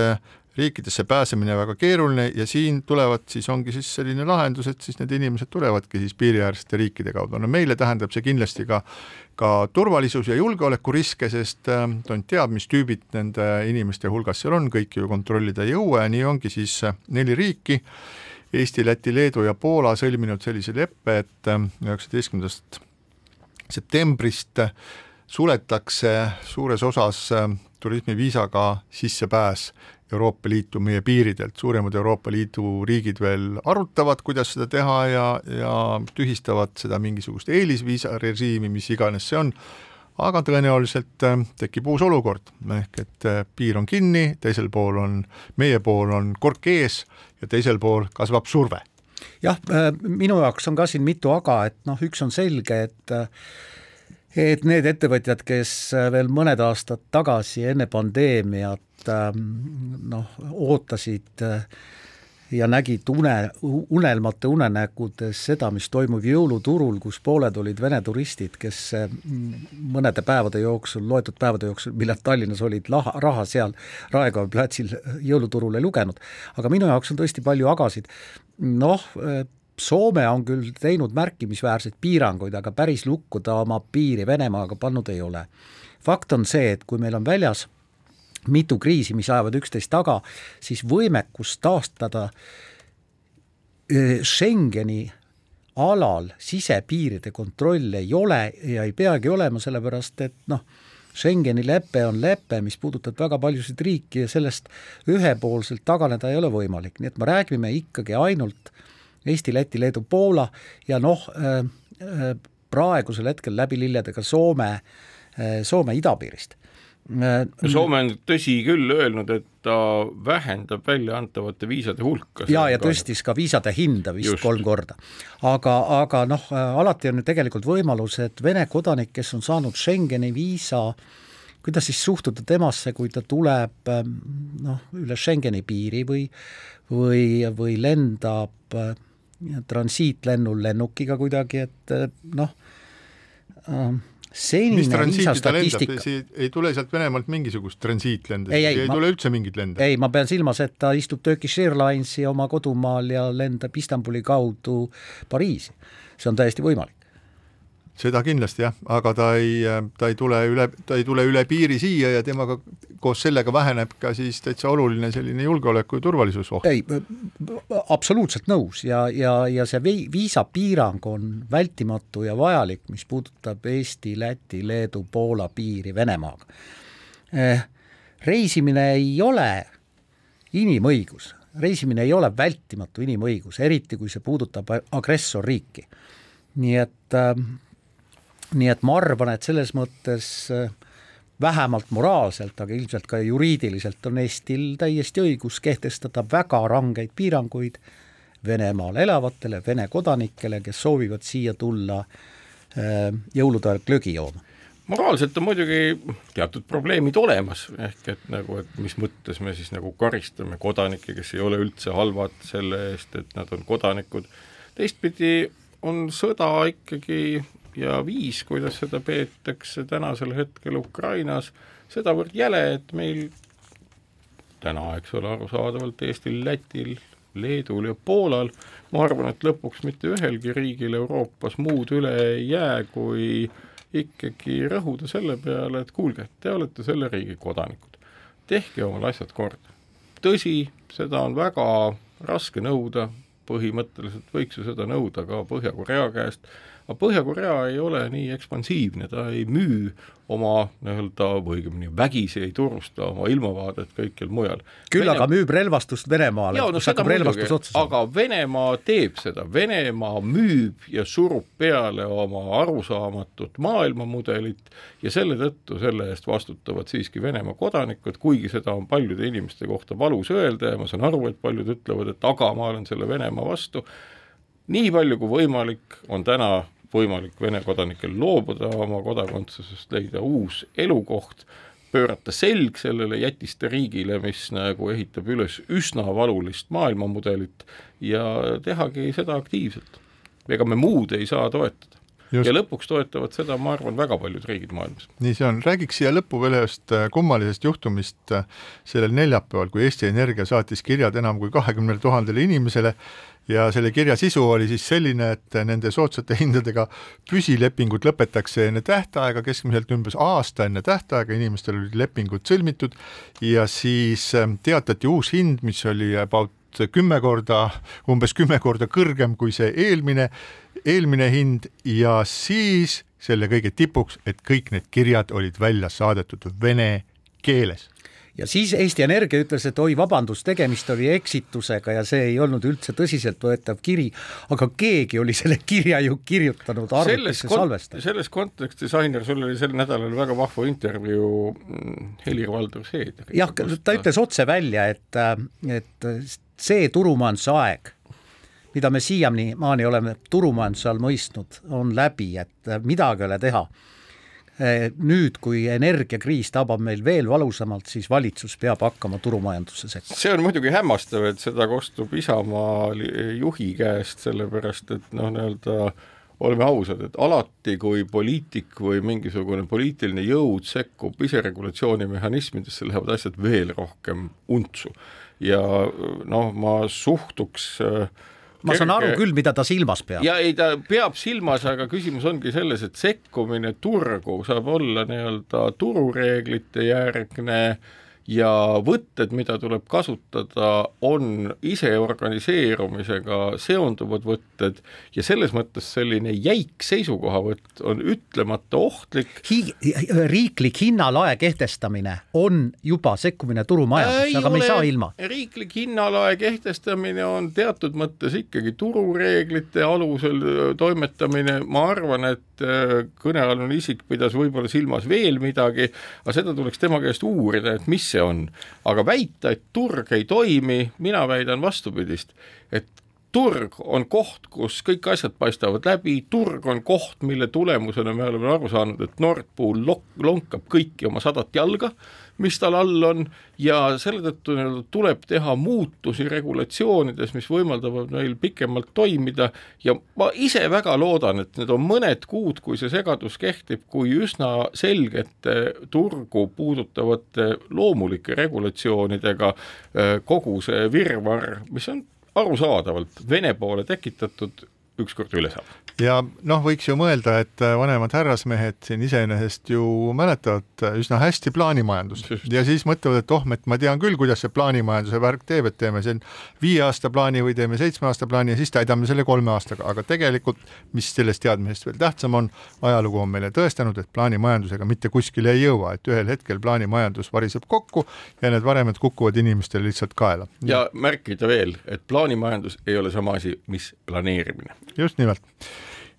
riikidesse pääsemine väga keeruline ja siin tulevad, siis ongi siis selline lahendus, et siis need inimesed tulevadki siis piiriäärsete riikide kaudu, no meile tähendab see kindlasti ka ka turvalisus- ja julgeolekuriske, sest äh, tont teab, mis tüübid nende inimeste hulgas seal on, kõiki ju kontrollida ei jõua ja nii ongi siis äh, neli riiki, Eesti, Läti, Leedu ja Poola sõlminud sellise leppe, et äh, üheksateistkümnendast septembrist suletakse suures osas turismiviisaga sissepääs Euroopa Liitu meie piiridelt, suuremad Euroopa Liidu riigid veel arutavad, kuidas seda teha ja, ja tühistavad seda mingisugust eelisviisa režiimi, mis iganes see on, aga tõenäoliselt äh, tekib uus olukord, ehk et äh, piir on kinni, teisel pool on, meie pool on kork ees ja teisel pool kasvab surve. jah, äh, minu jaoks on ka siin mitu aga, et noh, üks on selge, et et need ettevõtjad, kes veel mõned aastad tagasi enne pandeemiat Ähm, noh, ootasid äh, ja nägid une, unelmate unenägudes seda, mis toimub jõuluturul, kus pooled olid Vene turistid, kes mõnede päevade jooksul, loetud päevade jooksul, millal Tallinnas olid laha, raha seal Raekoja platsil jõuluturul ei lugenud. aga minu jaoks on tõesti palju agasid, noh, Soome on küll teinud märkimisväärseid piiranguid, aga päris lukku ta oma piiri Venemaaga pannud ei ole. fakt on see, et kui meil on väljas mitu kriisi, mis ajavad üksteist taga, siis võimekus taastada Schengeni alal sisepiiride kontroll ei ole ja ei peagi olema, sellepärast et noh, Schengeni lepe on lepe, mis puudutab väga paljusid riike ja sellest ühepoolselt taganeda ei ole võimalik, nii et me räägime ikkagi ainult Eesti, Läti, Leedu, Poola ja noh, äh, äh, praegusel hetkel läbi lillede ka Soome, äh, Soome idapiirist. Soome on tõsi küll öelnud, et ta vähendab väljaantavate viisade hulka. ja, ja tõstis ka viisade hinda vist Just. kolm korda. aga, aga noh, alati on ju tegelikult võimalus, et Vene kodanik, kes on saanud Schengeni viisa, kuidas siis suhtuda temasse, kui ta tuleb noh, üle Schengeni piiri või või, või lendab transiitlennul lennukiga kuidagi, et noh, ähm, senine viisastatistika ei tule sealt Venemaalt mingisugust transiitlende, ei, ei, ei ma, tule üldse mingeid lende? ei, ma pean silmas, et ta istub Turkish Airlinesi oma kodumaal ja lendab Istanbuli kaudu Pariisi. see on täiesti võimalik seda kindlasti jah, aga ta ei, ta ei tule üle, ta ei tule üle piiri siia ja temaga koos sellega väheneb ka siis täitsa oluline selline julgeoleku ja turvalisusoht. ei, absoluutselt nõus ja, ja, ja see viisapiirang on vältimatu ja vajalik, mis puudutab Eesti, Läti, Leedu, Poola piiri Venemaaga. Eh, reisimine ei ole inimõigus, reisimine ei ole vältimatu inimõigus, eriti kui see puudutab agressorriiki. nii et äh, nii et ma arvan, et selles mõttes äh, vähemalt moraalselt, aga ilmselt ka juriidiliselt on Eestil täiesti õigus kehtestada väga rangeid piiranguid Venemaal elavatele Vene kodanikele, kes soovivad siia tulla äh, jõulude ajal glögi jooma. Moraalselt on muidugi teatud probleemid olemas, ehk et nagu, et mis mõttes me siis nagu karistame kodanikke, kes ei ole üldse halvad selle eest, et nad on kodanikud, teistpidi on sõda ikkagi ja viis, kuidas seda peetakse tänasel hetkel Ukrainas, sedavõrd jäle, et meil täna, eks ole, arusaadavalt Eestil, Lätil, Leedul ja Poolal, ma arvan, et lõpuks mitte ühelgi riigil Euroopas muud üle ei jää, kui ikkagi rõhuda selle peale, et kuulge, te olete selle riigi kodanikud, tehke omal asjad korda. tõsi, seda on väga raske nõuda, põhimõtteliselt võiks ju seda nõuda ka Põhja-Korea käest, aga Põhja-Korea ei ole nii ekspansiivne, ta ei müü oma nii-öelda või õigemini vägisi ei turusta oma ilmavaadet kõikjal mujal. küll Vene... aga müüb relvastust Venemaale, kus hakkab relvastus otsa saama. aga Venemaa teeb seda, Venemaa müüb ja surub peale oma arusaamatut maailmamudelit ja selle tõttu selle eest vastutavad siiski Venemaa kodanikud, kuigi seda on paljude inimeste kohta valus öelda ja ma saan aru, et paljud ütlevad, et aga ma olen selle Venemaa vastu nii palju kui võimalik on täna võimalik Vene kodanikel loobuda oma kodakondsusest, leida uus elukoht, pöörata selg sellele jätiste riigile, mis nagu ehitab üles üsna valulist maailmamudelit ja tehagi seda aktiivselt. ega me muud ei saa toetada. Just. ja lõpuks toetavad seda, ma arvan, väga paljud riigid maailmas. nii see on, räägiks siia lõppu veel ühest äh, kummalisest juhtumist äh, sellel neljapäeval, kui Eesti Energia saatis kirjad enam kui kahekümnele tuhandele inimesele ja selle kirja sisu oli siis selline, et nende soodsate <laughs> hindadega püsilepingud lõpetatakse enne tähtaega, keskmiselt umbes aasta enne tähtaega, inimestel olid lepingud sõlmitud ja siis teatati uus hind, mis oli about kümme korda, umbes kümme korda kõrgem kui see eelmine, eelmine hind ja siis selle kõige tipuks, et kõik need kirjad olid välja saadetud vene keeles ja siis Eesti Energia ütles, et oi, vabandust, tegemist oli eksitusega ja see ei olnud üldse tõsiseltvõetav kiri, aga keegi oli selle kirja ju kirjutanud arvutisse salvestanud. selles kontekstis, Ainer, sul oli sel nädalal väga vahva intervjuu mm, Helir-Valdor Seedriga. jah, ta ütles otse välja, et, et see turumajanduse aeg, mida me siiamaani oleme turumajanduse all mõistnud, on läbi, et midagi ei ole teha nüüd, kui energiakriis tabab meil veel valusamalt, siis valitsus peab hakkama turumajandusse sekkuma. see on muidugi hämmastav, et seda kostub Isamaa juhi käest, sellepärast et noh, nii-öelda oleme ausad, et alati, kui poliitik või mingisugune poliitiline jõud sekkub iseregulatsioonimehhanismidesse, lähevad asjad veel rohkem untsu. ja noh, ma suhtuks äh, ma saan aru küll, mida ta silmas peab. ja ei, ta peab silmas, aga küsimus ongi selles, et sekkumine turgu saab olla nii-öelda turureeglite järgne ja võtted, mida tuleb kasutada, on iseorganiseerumisega seonduvad võtted ja selles mõttes selline jäik seisukohavõtt on ütlemata ohtlik Hi. riiklik hinnalae kehtestamine on juba sekkumine turumajandusse, aga me ei saa ilma. riiklik hinnalae kehtestamine on teatud mõttes ikkagi turureeglite alusel toimetamine, ma arvan, et kõnealune isik pidas võib-olla silmas veel midagi, aga seda tuleks tema käest uurida, et mis see on. aga väita, et turg ei toimi, mina väidan vastupidist, et turg on koht, kus kõik asjad paistavad läbi, turg on koht, mille tulemusena me oleme aru saanud, et Nord Pool lonkab kõiki oma sadat jalga, mis tal all on, ja selle tõttu nii-öelda tuleb teha muutusi regulatsioonides, mis võimaldavad meil pikemalt toimida. Ja ma ise väga loodan, et need on mõned kuud, kui see segadus kehtib, kui üsna selgete turgu puudutavate loomulike regulatsioonidega äh, kogu see virvarr, mis on arusaadavalt Vene poole tekitatud, ükskord üle saab ja noh, võiks ju mõelda, et äh, vanemad härrasmehed siin iseenesest ju mäletavad äh, üsna hästi plaanimajandust ja siis mõtlevad, et oh, et ma tean küll, kuidas see plaanimajanduse värk teeb, et teeme siin viie aasta plaani või teeme seitsme aasta plaani ja siis täidame selle kolme aastaga, aga tegelikult, mis sellest teadmisest veel tähtsam on, ajalugu on meile tõestanud, et plaanimajandusega mitte kuskile ei jõua, et ühel hetkel plaanimajandus variseb kokku ja need varemed kukuvad inimestele lihtsalt kaela. ja märkida veel, et plaanimajandus ei ole sama asi, mis planeerimine. Just nimelt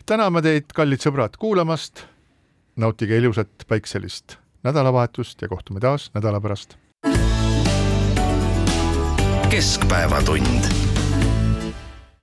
täname teid, kallid sõbrad, kuulamast. nautige ilusat päikselist nädalavahetust ja kohtume taas nädala pärast. keskpäevatund